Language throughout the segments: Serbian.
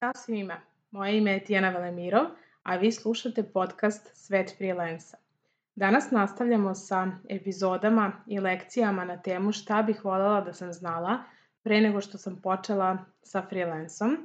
Ćao svima, moje ime je Tijana Velemirov, a vi slušate podcast Svet freelansa. Danas nastavljamo sa epizodama i lekcijama na temu šta bih voljela da sam znala pre nego što sam počela sa freelansom.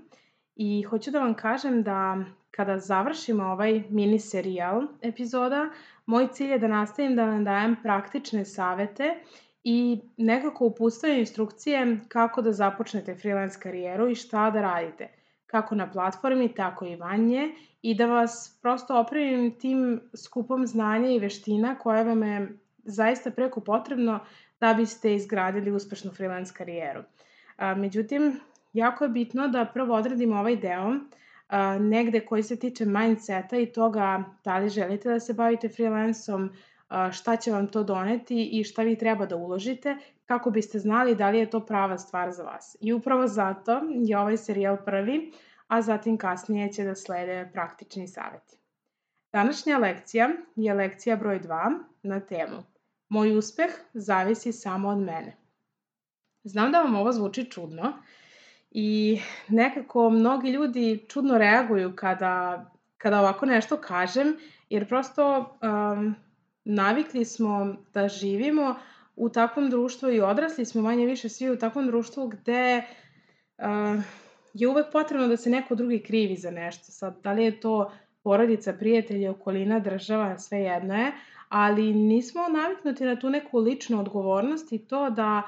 I hoću da vam kažem da kada završimo ovaj mini serijal epizoda, moj cilj je da nastavim da vam dajem praktične savete i nekako upustaju instrukcije kako da započnete freelance karijeru i šta da radite – kako na platformi, tako i vanje i da vas prosto opremim tim skupom znanja i veština koje vam je zaista preko potrebno da biste izgradili uspešnu freelance karijeru. A, međutim, jako je bitno da prvo odradimo ovaj deo a, negde koji se tiče mindseta i toga da li želite da se bavite freelanceom, šta će vam to doneti i šta vi treba da uložite kako biste znali da li je to prava stvar za vas. I upravo zato je ovaj serijal prvi, a zatim kasnije će da slede praktični saveti. Današnja lekcija je lekcija broj 2 na temu Moj uspeh zavisi samo od mene. Znam da vam ovo zvuči čudno i nekako mnogi ljudi čudno reaguju kada, kada ovako nešto kažem, jer prosto um, navikli smo da živimo u takvom društvu i odrasli smo manje više svi u takvom društvu gde uh, je uvek potrebno da se neko drugi krivi za nešto. Sad, da li je to porodica, prijatelji, okolina, država, sve jedno je, ali nismo naviknuti na tu neku ličnu odgovornost i to da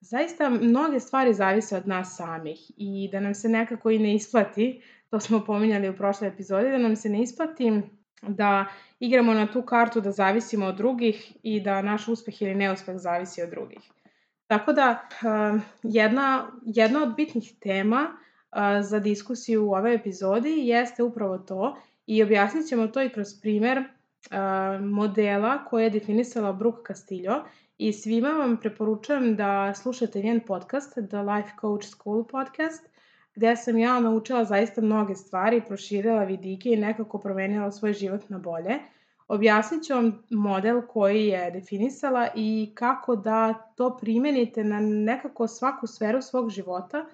zaista mnoge stvari zavise od nas samih i da nam se nekako i ne isplati, to smo pominjali u prošloj epizodi, da nam se ne isplati da igramo na tu kartu da zavisimo od drugih i da naš uspeh ili neuspeh zavisi od drugih. Tako da, uh, jedna, jedna od bitnih tema uh, za diskusiju u ovoj epizodi jeste upravo to i objasnit ćemo to i kroz primer uh, modela koje je definisala Brooke Castillo i svima vam preporučujem da slušate njen podcast, The Life Coach School podcast, gde sam ja naučila zaista mnoge stvari, proširila vidike i nekako promenila svoj život na bolje. Objasnit ću vam model koji je definisala i kako da to primenite na nekako svaku sferu svog života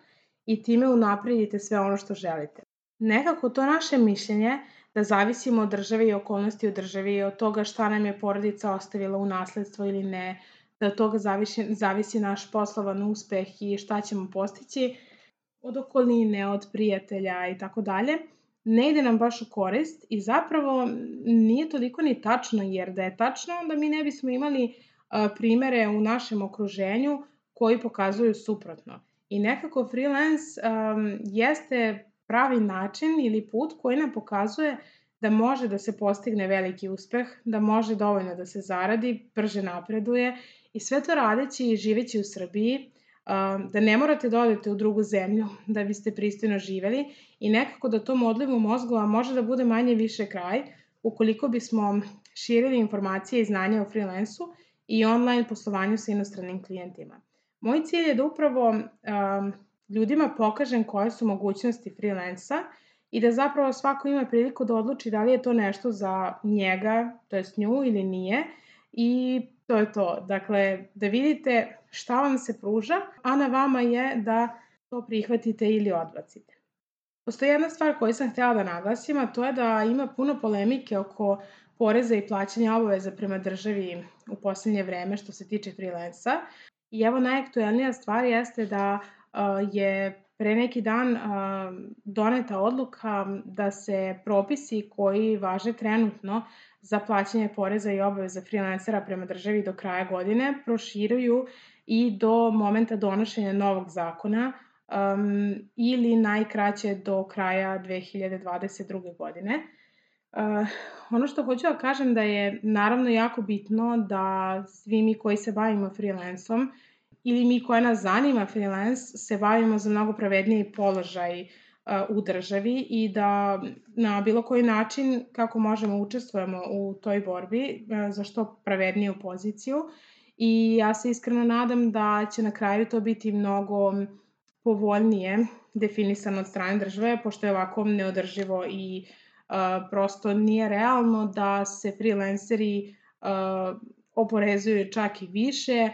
i time unapredite sve ono što želite. Nekako to naše mišljenje da zavisimo od države i okolnosti u državi, od toga šta nam je porodica ostavila u nasledstvo ili ne, da od toga zavisi, zavisi naš poslovan uspeh i šta ćemo postići, od okoline, od prijatelja i tako dalje, ne ide nam baš u korist i zapravo nije toliko ni tačno, jer da je tačno, onda mi ne bismo imali primere u našem okruženju koji pokazuju suprotno. I nekako freelance um, jeste pravi način ili put koji nam pokazuje da može da se postigne veliki uspeh, da može dovoljno da se zaradi, brže napreduje i sve to radeći i živeći u Srbiji, da ne morate da odete u drugu zemlju da biste pristojno živeli i nekako da tom odlivu mozgova može da bude manje više kraj ukoliko bismo širili informacije i znanja o freelansu i online poslovanju sa inostranim klijentima. Moj cilj je da upravo um, ljudima pokažem koje su mogućnosti freelansa i da zapravo svako ima priliku da odluči da li je to nešto za njega, to jest nju ili nije i to je to. Dakle, da vidite šta vam se pruža, a na vama je da to prihvatite ili odbacite. Postoji jedna stvar koju sam htjela da naglasim, a to je da ima puno polemike oko poreza i plaćanja obaveza prema državi u poslednje vreme što se tiče freelansa. I evo najaktuelnija stvar jeste da je pre neki dan doneta odluka da se propisi koji važe trenutno za plaćanje poreza i obaveza freelancera prema državi do kraja godine proširuju i do momenta donošenja novog zakona um, ili najkraće do kraja 2022. godine. Uh, ono što hoću da kažem da je naravno jako bitno da svi mi koji se bavimo freelanceom ili mi koja nas zanima freelance se bavimo za mnogo pravedniji položaj uh, u državi i da na bilo koji način kako možemo učestvujemo u toj borbi za što pravedniju poziciju. I ja se iskreno nadam da će na kraju to biti mnogo povoljnije definisano od strane države, pošto je ovako neodrživo i prosto nije realno da se freelanceri oporezuju čak i više,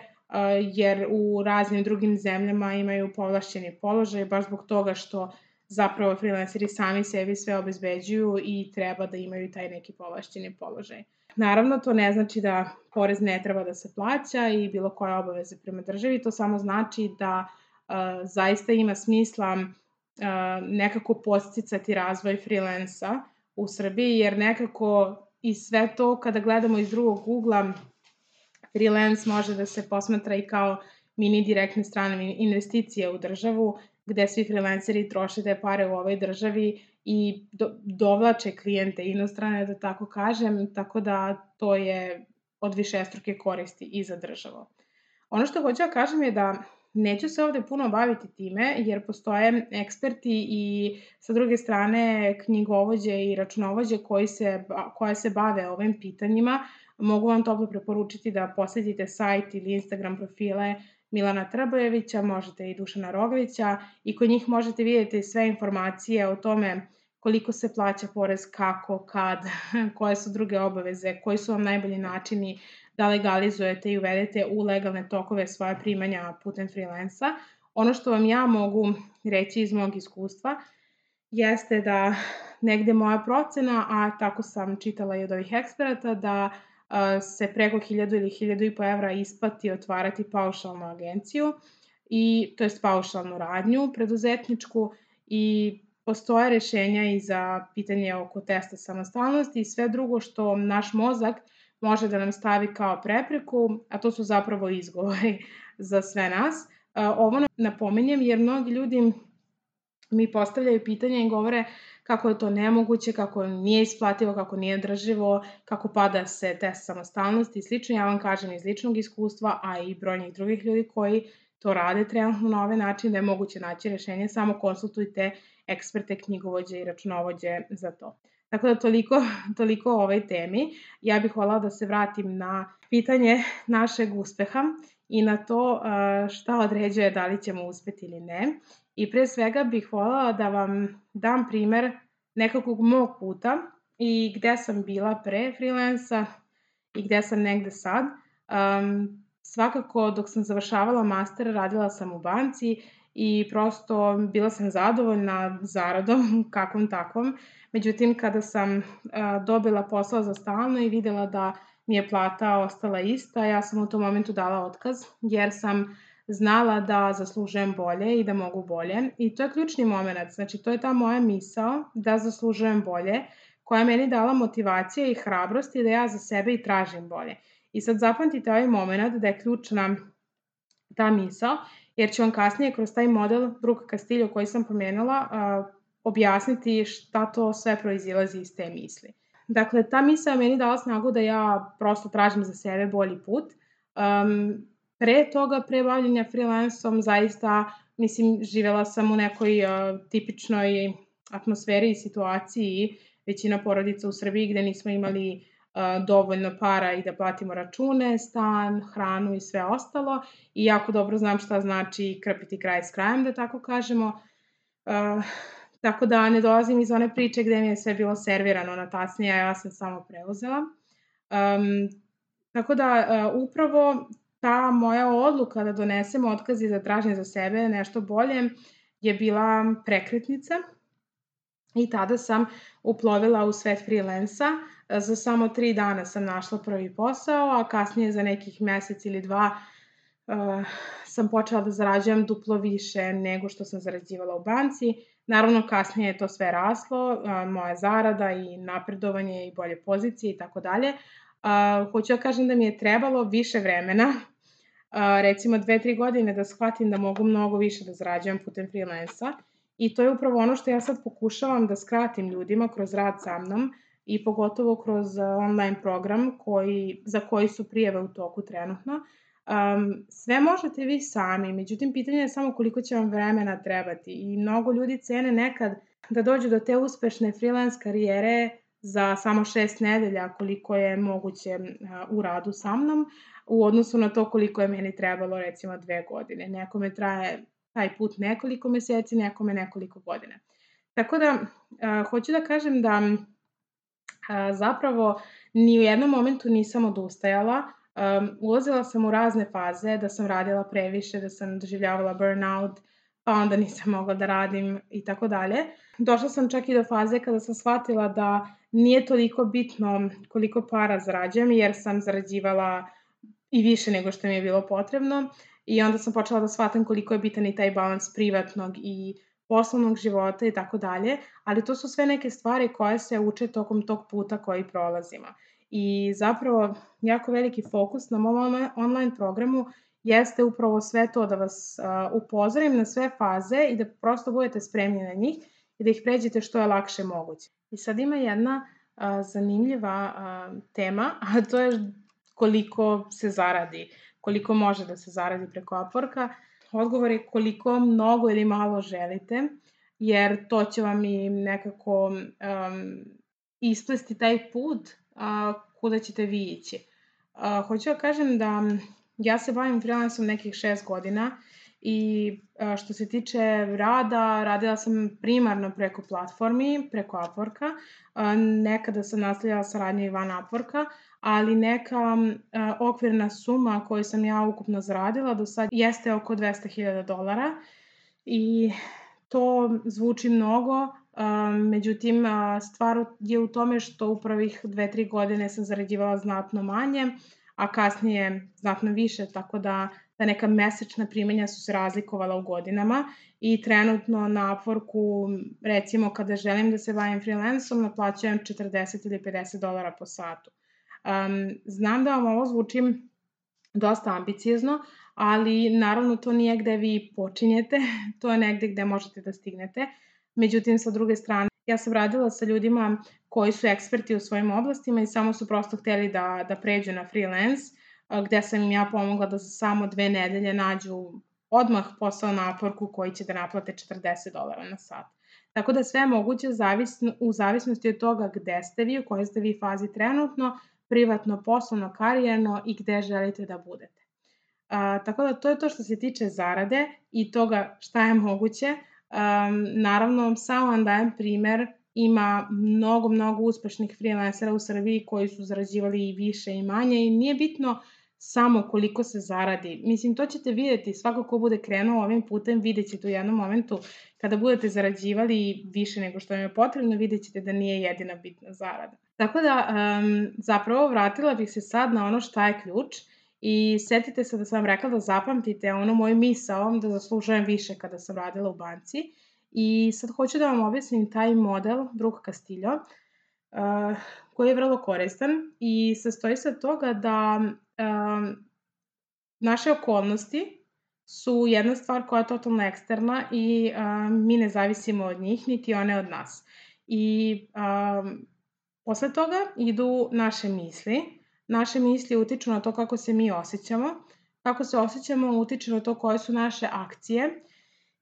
jer u raznim drugim zemljama imaju povlašćeni položaj, baš zbog toga što zapravo freelanceri sami sebi sve obezbeđuju i treba da imaju taj neki povlašćeni položaj. Naravno, to ne znači da porez ne treba da se plaća i bilo koje obaveze prema državi, to samo znači da uh, zaista ima smisla uh, nekako posticati razvoj freelansa u Srbiji, jer nekako i sve to kada gledamo iz drugog ugla, freelance može da se posmatra i kao mini direktne strane investicije u državu, gde svi freelanceri troše te pare u ovoj državi i do, dovlače klijente inostrane, da tako kažem, tako da to je od višestruke koristi i za državu. Ono što hoću da kažem je da neću se ovde puno baviti time, jer postoje eksperti i sa druge strane knjigovođe i računovođe koji se, koje se bave ovim pitanjima. Mogu vam toplo preporučiti da posetite sajt ili Instagram profile Milana Trbojevića, možete i Dušana Rogovića i kod njih možete vidjeti sve informacije o tome koliko se plaća porez, kako, kad, koje su druge obaveze, koji su vam najbolji načini da legalizujete i uvedete u legalne tokove svoje primanja putem freelansa. Ono što vam ja mogu reći iz mog iskustva jeste da negde moja procena, a tako sam čitala i od ovih eksperata, da se preko 1000 ili 1500 evra isplati otvarati paušalnu agenciju i to jest paušalnu radnju preduzetničku i postoje rešenja i za pitanje oko testa samostalnosti i sve drugo što naš mozak može da nam stavi kao prepreku, a to su zapravo izgovori za sve nas. Ovo napominjem jer mnogi ljudi mi postavljaju pitanje i govore kako je to nemoguće, kako nije isplativo, kako nije drživo, kako pada se test samostalnosti i slično. Ja vam kažem iz ličnog iskustva, a i brojnih drugih ljudi koji to rade trenutno na ovaj način da je moguće naći rešenje, samo konsultujte eksperte, knjigovođe i računovođe za to. Tako da toliko, toliko o ovoj temi. Ja bih volala da se vratim na pitanje našeg uspeha i na to šta određuje da li ćemo uspeti ili ne. I pre svega bih voljela da vam dam primer nekakvog mog puta i gde sam bila pre freelansa i gde sam negde sad. Um, svakako dok sam završavala master radila sam u banci i prosto bila sam zadovoljna zaradom, kakvom takvom. Međutim, kada sam uh, dobila posao za stalno i videla da mi je plata ostala ista, ja sam u tom momentu dala otkaz jer sam znala da zaslužujem bolje i da mogu bolje. I to je ključni moment, znači to je ta moja misao da zaslužujem bolje, koja je meni dala motivacije i hrabrosti da ja za sebe i tražim bolje. I sad zapamtite ovaj moment da je ključna ta misao, jer ću vam kasnije kroz taj model Brooke Castillo koji sam pomenula objasniti šta to sve proizilazi iz te misli. Dakle, ta misao je meni dala snagu da ja prosto tražim za sebe bolji put. Um, pre toga, pre bavljenja freelansom, zaista, mislim, živela sam u nekoj uh, tipičnoj atmosferi i situaciji, većina porodica u Srbiji gde nismo imali uh, dovoljno para i da platimo račune, stan, hranu i sve ostalo i jako dobro znam šta znači krpiti kraj s krajem, da tako kažemo. Uh, tako da ne dolazim iz one priče gde mi je sve bilo servirano na tasnije, a ja sam samo preuzela. Um, tako da uh, upravo ta moja odluka da donesem otkaz i da tražim za sebe nešto bolje je bila prekretnica i tada sam uplovila u svet freelansa. Za samo tri dana sam našla prvi posao, a kasnije za nekih mesec ili dva uh, sam počela da zarađujem duplo više nego što sam zarađivala u banci. Naravno, kasnije je to sve raslo, uh, moja zarada i napredovanje i bolje pozicije i tako dalje. Hoću da kažem da mi je trebalo više vremena recimo dve, tri godine da shvatim da mogu mnogo više da zarađujem putem freelansa i to je upravo ono što ja sad pokušavam da skratim ljudima kroz rad sa mnom i pogotovo kroz online program koji, za koji su prijeve u toku trenutno. Um, sve možete vi sami, međutim pitanje je samo koliko će vam vremena trebati i mnogo ljudi cene nekad da dođu do te uspešne freelance karijere za samo šest nedelja koliko je moguće u radu sa mnom u odnosu na to koliko je meni trebalo recimo dve godine. Nekome traje taj put nekoliko meseci, nekome nekoliko godina. Tako da, hoću da kažem da zapravo ni u jednom momentu nisam odustajala. ulazila sam u razne faze, da sam radila previše, da sam doživljavala burnout, pa onda nisam mogla da radim i tako dalje. Došla sam čak i do faze kada sam shvatila da nije toliko bitno koliko para zarađujem, jer sam zarađivala i više nego što mi je bilo potrebno i onda sam počela da shvatam koliko je bitan i taj balans privatnog i poslovnog života i tako dalje, ali to su sve neke stvari koje se uče tokom tog puta koji prolazimo. I zapravo jako veliki fokus na mom online programu jeste upravo sve to da vas upozorim na sve faze i da prosto budete spremni na njih i da ih pređete što je lakše moguće. I sad ima jedna zanimljiva tema, a to je koliko se zaradi, koliko može da se zaradi preko Upworka. Odgovor je koliko mnogo ili malo želite, jer to će vam i nekako um, isplesti taj put uh, kuda ćete vi ići. Uh, hoću da kažem da Ja se bavim freelansom nekih šest godina i što se tiče rada, radila sam primarno preko platformi, preko Upworka. Nekada sam nastavljala saradnju i van Upworka, ali neka okvirna suma koju sam ja ukupno zaradila do sad jeste oko 200.000 dolara i to zvuči mnogo, međutim stvar je u tome što u prvih dve, tri godine sam zarađivala znatno manje, a kasnije znatno više, tako da ta neka mesečna primanja su se razlikovala u godinama i trenutno na Upworku, recimo kada želim da se bavim freelanceom, naplaćujem 40 ili 50 dolara po satu. Um, znam da vam ovo zvuči dosta ambiciozno, ali naravno to nije gde vi počinjete, to je negde gde možete da stignete. Međutim, sa druge strane, ja sam radila sa ljudima koji su eksperti u svojim oblastima i samo su prosto hteli da, da pređu na freelance, gde sam im ja pomogla da za samo dve nedelje nađu odmah posao na Upworku koji će da naplate 40 dolara na sat. Tako da sve je moguće zavisno, u zavisnosti od toga gde ste vi, u kojoj ste vi fazi trenutno, privatno, poslovno, karijerno i gde želite da budete. Uh, tako da to je to što se tiče zarade i toga šta je moguće. Um, naravno, samo vam dajem primer ima mnogo, mnogo uspešnih freelancera u Srbiji koji su zarađivali i više i manje i nije bitno samo koliko se zaradi. Mislim, to ćete videti, svako ko bude krenuo ovim putem vidjet ćete u jednom momentu kada budete zarađivali više nego što vam je potrebno, vidjet ćete da nije jedina bitna zarada. Tako da, um, zapravo vratila bih se sad na ono šta je ključ i setite se da sam vam rekla da zapamtite ono moj misao da zaslužujem više kada sam radila u banci I sad hoću da vam objasnim taj model Brook Castillo, uh, koji je vrlo koristan i sastoji se toga da uh, naše okolnosti su jedna stvar koja je totalno eksterna i uh, mi ne zavisimo od njih, niti one od nas. I uh, posle toga idu naše misli. Naše misli utiču na to kako se mi osjećamo. Kako se osjećamo utiče na to koje su naše akcije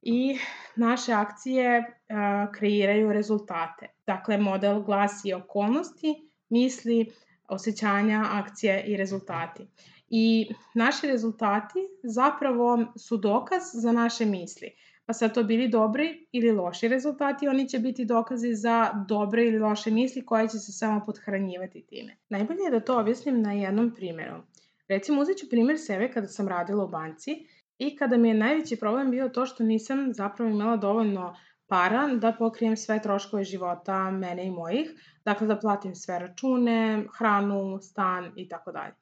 i naše akcije a, kreiraju rezultate. Dakle, model glasi okolnosti, misli, osjećanja, akcije i rezultati. I naši rezultati zapravo su dokaz za naše misli. Pa sad to bili dobri ili loši rezultati, oni će biti dokazi za dobre ili loše misli koje će se samo podhranjivati time. Najbolje je da to objasnim na jednom primjeru. Recimo, uzet ću primjer sebe kada sam radila u banci I kada mi je najveći problem bio to što nisam zapravo imala dovoljno para da pokrijem sve troškove života mene i mojih, dakle da platim sve račune, hranu, stan i tako dalje.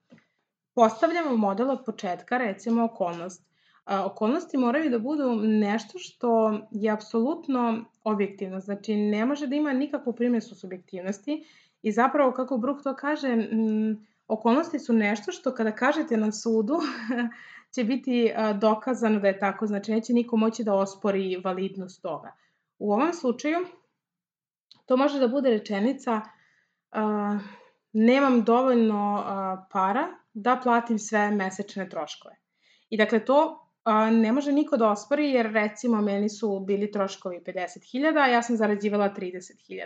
Postavljamo model od početka, recimo okolnost. Okolnosti moraju da budu nešto što je apsolutno objektivno, znači ne može da ima nikakvu primjesu subjektivnosti i zapravo kako Brook to kaže, okolnosti su nešto što kada kažete na sudu će biti dokazano da je tako, znači neće niko moći da ospori validnost toga. U ovom slučaju to može da bude rečenica uh, nemam dovoljno uh, para da platim sve mesečne troškove. I dakle to ne može niko da ospori jer recimo meni su bili troškovi 50.000, a ja sam zarađivala 30.000.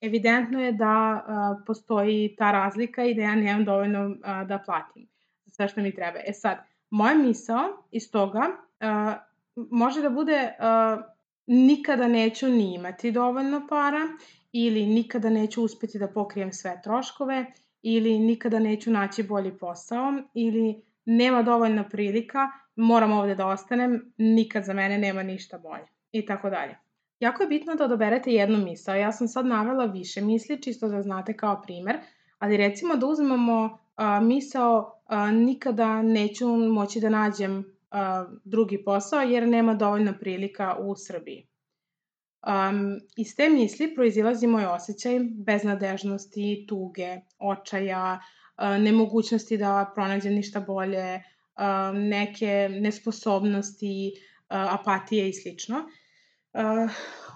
Evidentno je da uh, postoji ta razlika i da ja nemam dovoljno uh, da platim sve što mi treba. E sad, moja misao iz toga uh, može da bude nikada neću ni imati dovoljno para ili nikada neću uspeti da pokrijem sve troškove ili nikada neću naći bolji posao ili nema dovoljno prilika moram ovde da ostanem, nikad za mene nema ništa bolje i tako dalje. Jako je bitno da odaberete jednu misao. Ja sam sad navela više misli, čisto da znate kao primer, ali recimo da uzmemo a, misao a, nikada neću moći da nađem drugi posao jer nema dovoljno prilika u Srbiji. Um, iz te misli proizilazi moj osjećaj beznadežnosti, tuge, očaja, nemogućnosti da pronađem ništa bolje, neke nesposobnosti, apatije i slično.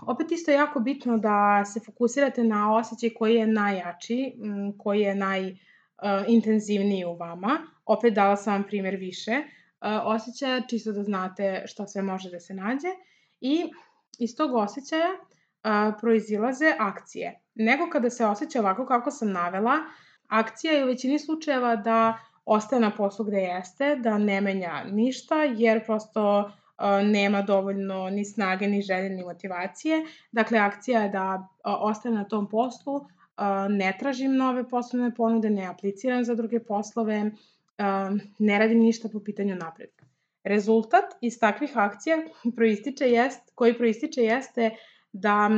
Opet isto je jako bitno da se fokusirate na osjećaj koji je najjači, koji je najintenzivniji u vama. Opet dala sam vam primer više osjećaja, čisto da znate šta sve može da se nađe. I iz tog osjećaja uh, proizilaze akcije. Nego kada se osjeća ovako kako sam navela, akcija je u većini slučajeva da ostaje na poslu gde jeste, da ne menja ništa, jer prosto nema dovoljno ni snage, ni želje, ni motivacije. Dakle, akcija je da ostane na tom poslu, ne tražim nove poslovne ponude, ne apliciram za druge poslove, ne radim ništa po pitanju napretka. Rezultat iz takvih akcija proističe jest, koji proističe jeste da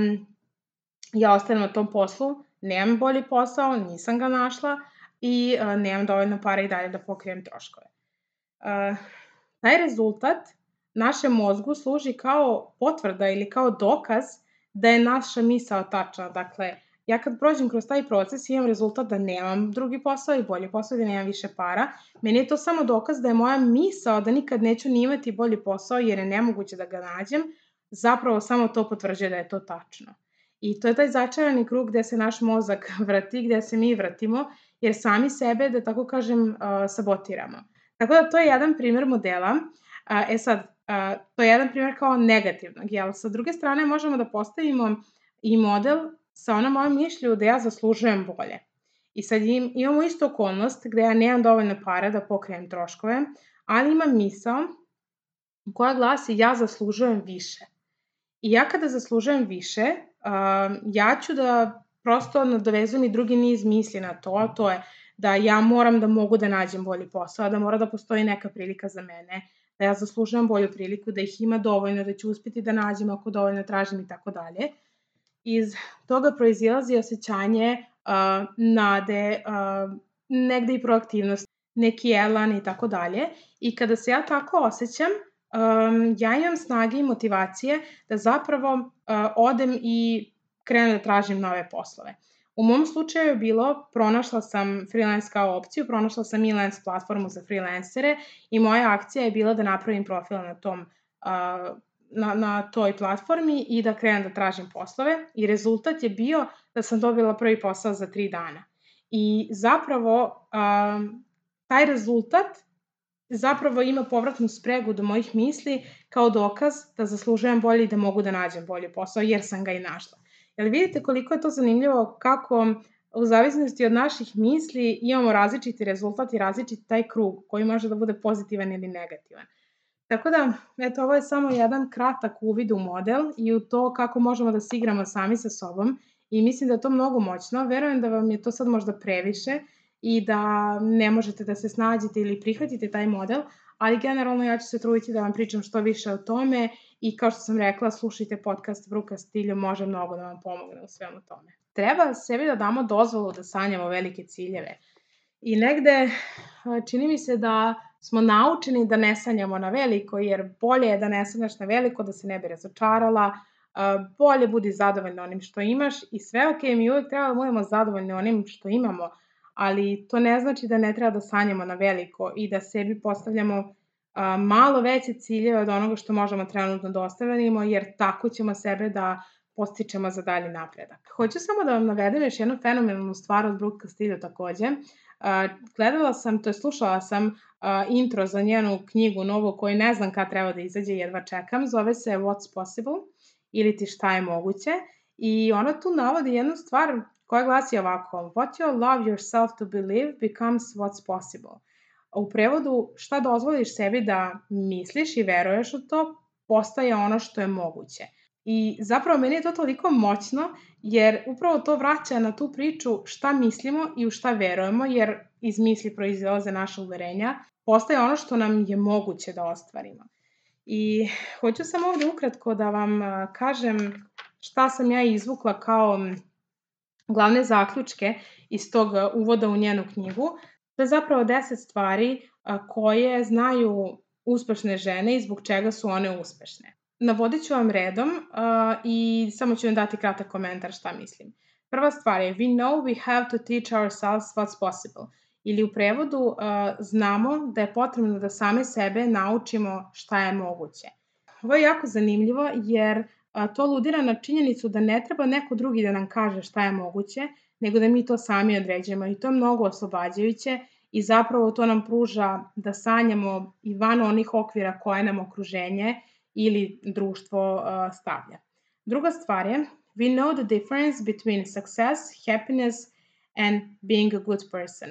ja ostanem na tom poslu, nemam bolji posao, nisam ga našla i nemam dovoljno para i dalje da pokrijem troškove. taj rezultat našem mozgu služi kao potvrda ili kao dokaz da je naša misao tačna. Dakle, ja kad prođem kroz taj proces imam rezultat da nemam drugi posao i bolji posao, da nemam više para. Meni je to samo dokaz da je moja misao da nikad neću ni imati bolji posao jer je nemoguće da ga nađem, zapravo samo to potvrđuje da je to tačno. I to je taj začarani krug gde se naš mozak vrati, gde se mi vrtimo, jer sami sebe, da tako kažem, sabotiramo. Tako da to je jedan primer modela. E sad, to je jedan primjer kao negativnog, jel? Sa druge strane možemo da postavimo i model sa onom mojom mišlju da ja zaslužujem bolje. I sad im, imamo istu okolnost gde ja nemam dovoljno para da pokrijem troškove, ali imam misao koja glasi ja zaslužujem više. I ja kada zaslužujem više, uh, ja ću da prosto nadovezujem i drugi niz misli na to, a to je da ja moram da mogu da nađem bolji posao, da mora da postoji neka prilika za mene, da ja zaslužujem bolju priliku, da ih ima dovoljno, da ću uspeti da nađem ako dovoljno tražim i tako dalje. Iz toga proizilazi osjećanje uh, nade, uh, negde i proaktivnost, neki elan i tako dalje. I kada se ja tako osjećam, um, ja imam snage i motivacije da zapravo uh, odem i krenem da tražim nove poslove. U mom slučaju je bilo, pronašla sam freelance kao opciju, pronašla sam e-lance platformu za freelancere i moja akcija je bila da napravim profil na tom uh, na, na toj platformi i da krenem da tražim poslove i rezultat je bio da sam dobila prvi posao za tri dana. I zapravo um, taj rezultat zapravo ima povratnu spregu do mojih misli kao dokaz da zaslužujem bolje i da mogu da nađem bolji posao jer sam ga i našla. Jel vidite koliko je to zanimljivo kako u zavisnosti od naših misli imamo različiti rezultat i različiti taj krug koji može da bude pozitivan ili negativan. Tako da, eto, ovo je samo jedan kratak uvid u model i u to kako možemo da se igramo sami sa sobom i mislim da je to mnogo moćno. Verujem da vam je to sad možda previše i da ne možete da se snađete ili prihvatite taj model, ali generalno ja ću se truditi da vam pričam što više o tome i kao što sam rekla, slušajte podcast Bruka Stilju, može mnogo da vam pomogne u svemu tome. Treba sebi da damo dozvolu da sanjamo velike ciljeve. I negde čini mi se da smo naučeni da ne sanjamo na veliko, jer bolje je da ne sanjaš na veliko, da se ne bi razočarala, bolje budi zadovoljna onim što imaš i sve ok, mi uvek treba da budemo zadovoljni onim što imamo, ali to ne znači da ne treba da sanjamo na veliko i da sebi postavljamo malo veće ciljeve od onoga što možemo trenutno da ostavimo, jer tako ćemo sebe da postičemo za dalji napredak. Hoću samo da vam navedem još jednu fenomenalnu stvar od Brooke Castillo takođe. Gledala sam, to je slušala sam intro za njenu knjigu novu koju ne znam kad treba da izađe, jedva čekam. Zove se What's Possible ili ti šta je moguće. I ona tu navodi jednu stvar koja glasi ovako What you allow yourself to believe becomes what's possible. U prevodu, šta dozvoliš sebi da misliš i veruješ u to, postaje ono što je moguće. I zapravo meni je to toliko moćno jer upravo to vraća na tu priču šta mislimo i u šta verujemo jer iz misli proizilaze naše uverenja, postaje ono što nam je moguće da ostvarimo. I hoću samo ovde ukratko da vam kažem šta sam ja izvukla kao glavne zaključke iz tog uvoda u njenu knjigu. To je zapravo deset stvari koje znaju uspešne žene i zbog čega su one uspešne. Navodit ću vam redom uh, i samo ću vam dati kratak komentar šta mislim. Prva stvar je We know we have to teach ourselves what's possible. Ili u prevodu uh, znamo da je potrebno da same sebe naučimo šta je moguće. Ovo je jako zanimljivo jer uh, to ludira na činjenicu da ne treba neko drugi da nam kaže šta je moguće, nego da mi to sami određujemo i to je mnogo oslobađajuće i zapravo to nam pruža da sanjamo i van onih okvira koje nam okruženje ili društvo stavlja. Druga stvar je, we know the difference between success, happiness and being a good person.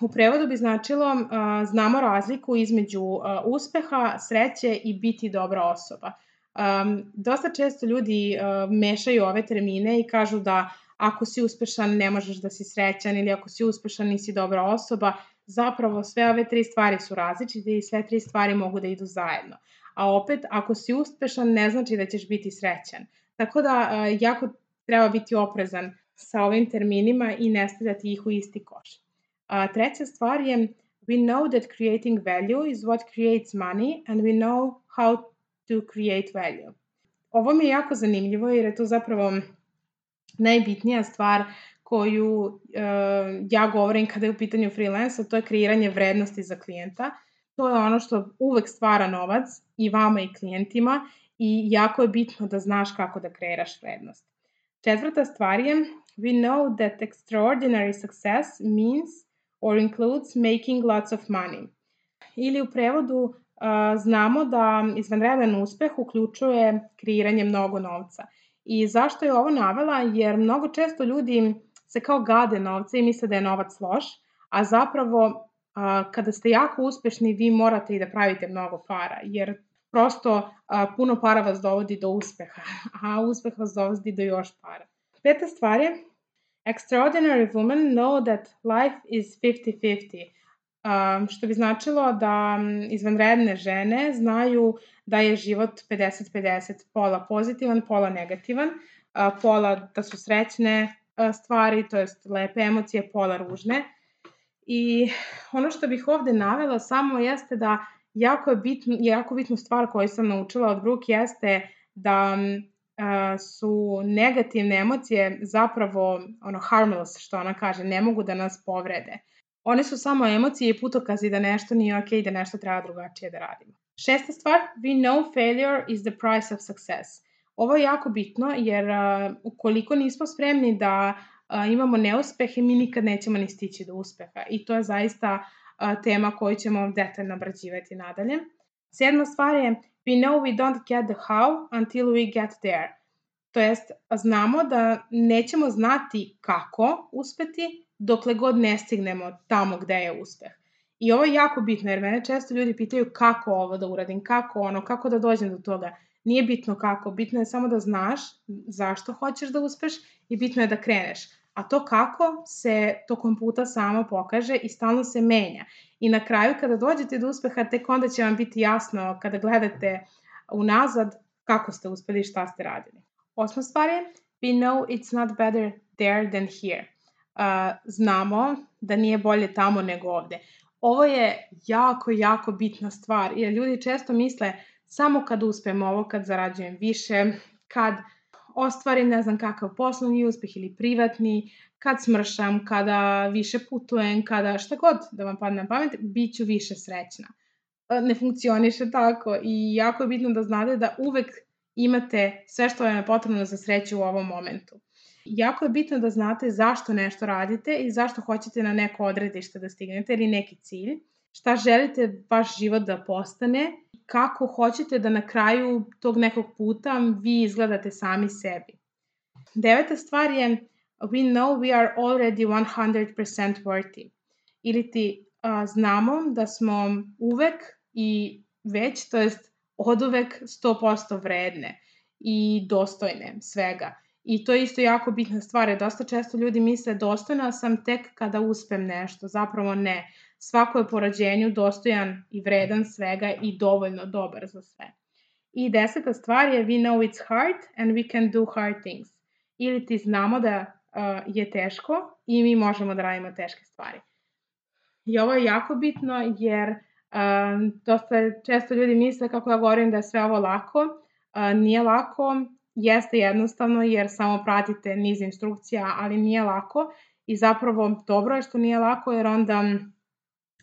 U prevodu bi značilo znamo razliku između uspeha, sreće i biti dobra osoba. Um, dosta često ljudi uh, mešaju ove termine i kažu da ako si uspešan ne možeš da si srećan ili ako si uspešan nisi dobra osoba. Zapravo sve ove tri stvari su različite i sve tri stvari mogu da idu zajedno a opet ako si uspešan ne znači da ćeš biti srećan. Tako da jako treba biti oprezan sa ovim terminima i ne stavljati ih u isti koš. A, treća stvar je we know that creating value is what creates money and we know how to create value. Ovo mi je jako zanimljivo jer je to zapravo najbitnija stvar koju uh, ja govorim kada je u pitanju freelansa, to je kreiranje vrednosti za klijenta. To je ono što uvek stvara novac i vama i klijentima i jako je bitno da znaš kako da kreiraš vrednost. Četvrta stvar je we know that extraordinary success means or includes making lots of money. Ili u prevodu uh, znamo da izvanredan uspeh uključuje kreiranje mnogo novca. I zašto je ovo navela? Jer mnogo često ljudi se kao gade novca i misle da je novac loš, a zapravo a, kada ste jako uspešni, vi morate i da pravite mnogo para, jer prosto a, puno para vas dovodi do uspeha, a uspeh vas dovodi do još para. Peta stvar je, extraordinary women know that life is 50-50, Um, što bi značilo da izvanredne žene znaju da je život 50-50, pola pozitivan, pola negativan, uh, pola da su srećne uh, stvari, to jest lepe emocije, pola ružne. I ono što bih ovde navela samo jeste da jako je bitno, jako bitnu stvar koju sam naučila od Brooke jeste da uh, su negativne emocije zapravo ono harmless što ona kaže, ne mogu da nas povrede. One su samo emocije i putokazi da nešto nije ok i da nešto treba drugačije da radimo. Šesta stvar, we know failure is the price of success. Ovo je jako bitno jer uh, ukoliko nismo spremni da a, imamo neuspehe, mi nikad nećemo ni stići do uspeha. I to je zaista a, tema koju ćemo detaljno obrađivati nadalje. Sedma stvar je we know we don't get the how until we get there. To jest, znamo da nećemo znati kako uspeti dokle god ne stignemo tamo gde je uspeh. I ovo je jako bitno jer mene često ljudi pitaju kako ovo da uradim, kako ono, kako da dođem do toga. Nije bitno kako, bitno je samo da znaš zašto hoćeš da uspeš i bitno je da kreneš a to kako se tokom puta samo pokaže i stalno se menja. I na kraju kada dođete do uspeha, tek onda će vam biti jasno kada gledate unazad kako ste uspeli i šta ste radili. Osma stvar je, we know it's not better there than here. Uh, znamo da nije bolje tamo nego ovde. Ovo je jako, jako bitna stvar, jer ljudi često misle samo kad uspem ovo, kad zarađujem više, kad ostvarim ne znam kakav poslovni uspeh ili privatni, kad smršam, kada više putujem, kada šta god da vam padne na pamet, bit ću više srećna. E, ne funkcioniše tako i jako je bitno da znate da uvek imate sve što vam je potrebno za sreću u ovom momentu. Jako je bitno da znate zašto nešto radite i zašto hoćete na neko odredište da stignete ili neki cilj, šta želite vaš život da postane kako hoćete da na kraju tog nekog puta vi izgledate sami sebi. Deveta stvar je we know we are already 100% worthy. Ili ti a, znamo da smo uvek i već, to jest od uvek 100% vredne. i dostojne svega. I to je isto jako bitna stvar, dosta često ljudi misle dostojna sam tek kada uspem nešto, zapravo ne. Svako je po rođenju dostojan i vredan svega i dovoljno dobar za sve. I deseta stvar je we know it's hard and we can do hard things. Ili ti znamo da uh, je teško i mi možemo da radimo teške stvari. I ovo je jako bitno jer um, dosta često ljudi misle kako ja govorim da je sve ovo lako. Uh, nije lako, jeste jednostavno jer samo pratite niz instrukcija, ali nije lako i zapravo dobro je što nije lako jer onda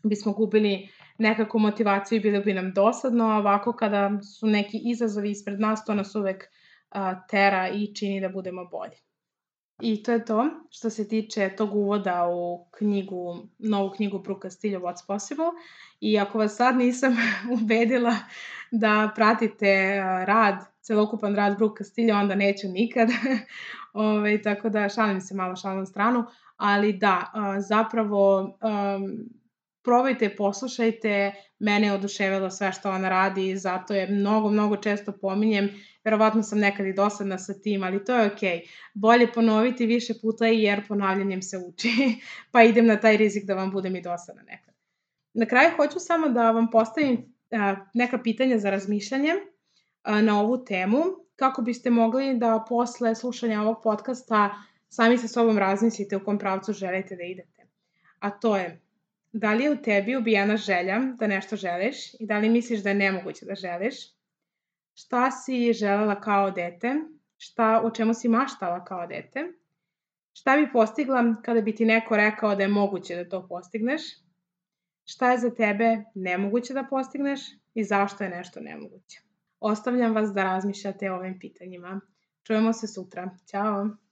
bismo gubili nekakvu motivaciju i bilo bi nam dosadno, a ovako kada su neki izazovi ispred nas, to nas uvek uh, tera i čini da budemo bolji. I to je to što se tiče tog uvoda u knjigu, novu knjigu Bruka Stilja What's Possible. I ako vas sad nisam ubedila da pratite rad, celokupan rad Bruka Stilja, onda neću nikad. Ove, ovaj, tako da šalim se malo šalim stranu. Ali da, zapravo probajte, poslušajte, mene je oduševilo sve što ona radi, zato je mnogo, mnogo često pominjem, verovatno sam nekad i dosadna sa tim, ali to je okej. Okay. Bolje ponoviti više puta jer ponavljanjem se uči, pa idem na taj rizik da vam budem i dosadna nekad. Na kraju hoću samo da vam postavim neka pitanja za razmišljanje na ovu temu, kako biste mogli da posle slušanja ovog podcasta sami sa sobom razmislite u kom pravcu želite da idete. A to je, Da li je u tebi ubijena želja da nešto želiš i da li misliš da je nemoguće da želiš? Šta si želela kao dete? Šta, o čemu si maštala kao dete? Šta bi postigla kada bi ti neko rekao da je moguće da to postigneš? Šta je za tebe nemoguće da postigneš i zašto je nešto nemoguće? Ostavljam vas da razmišljate o ovim pitanjima. Čujemo se sutra. Ćao!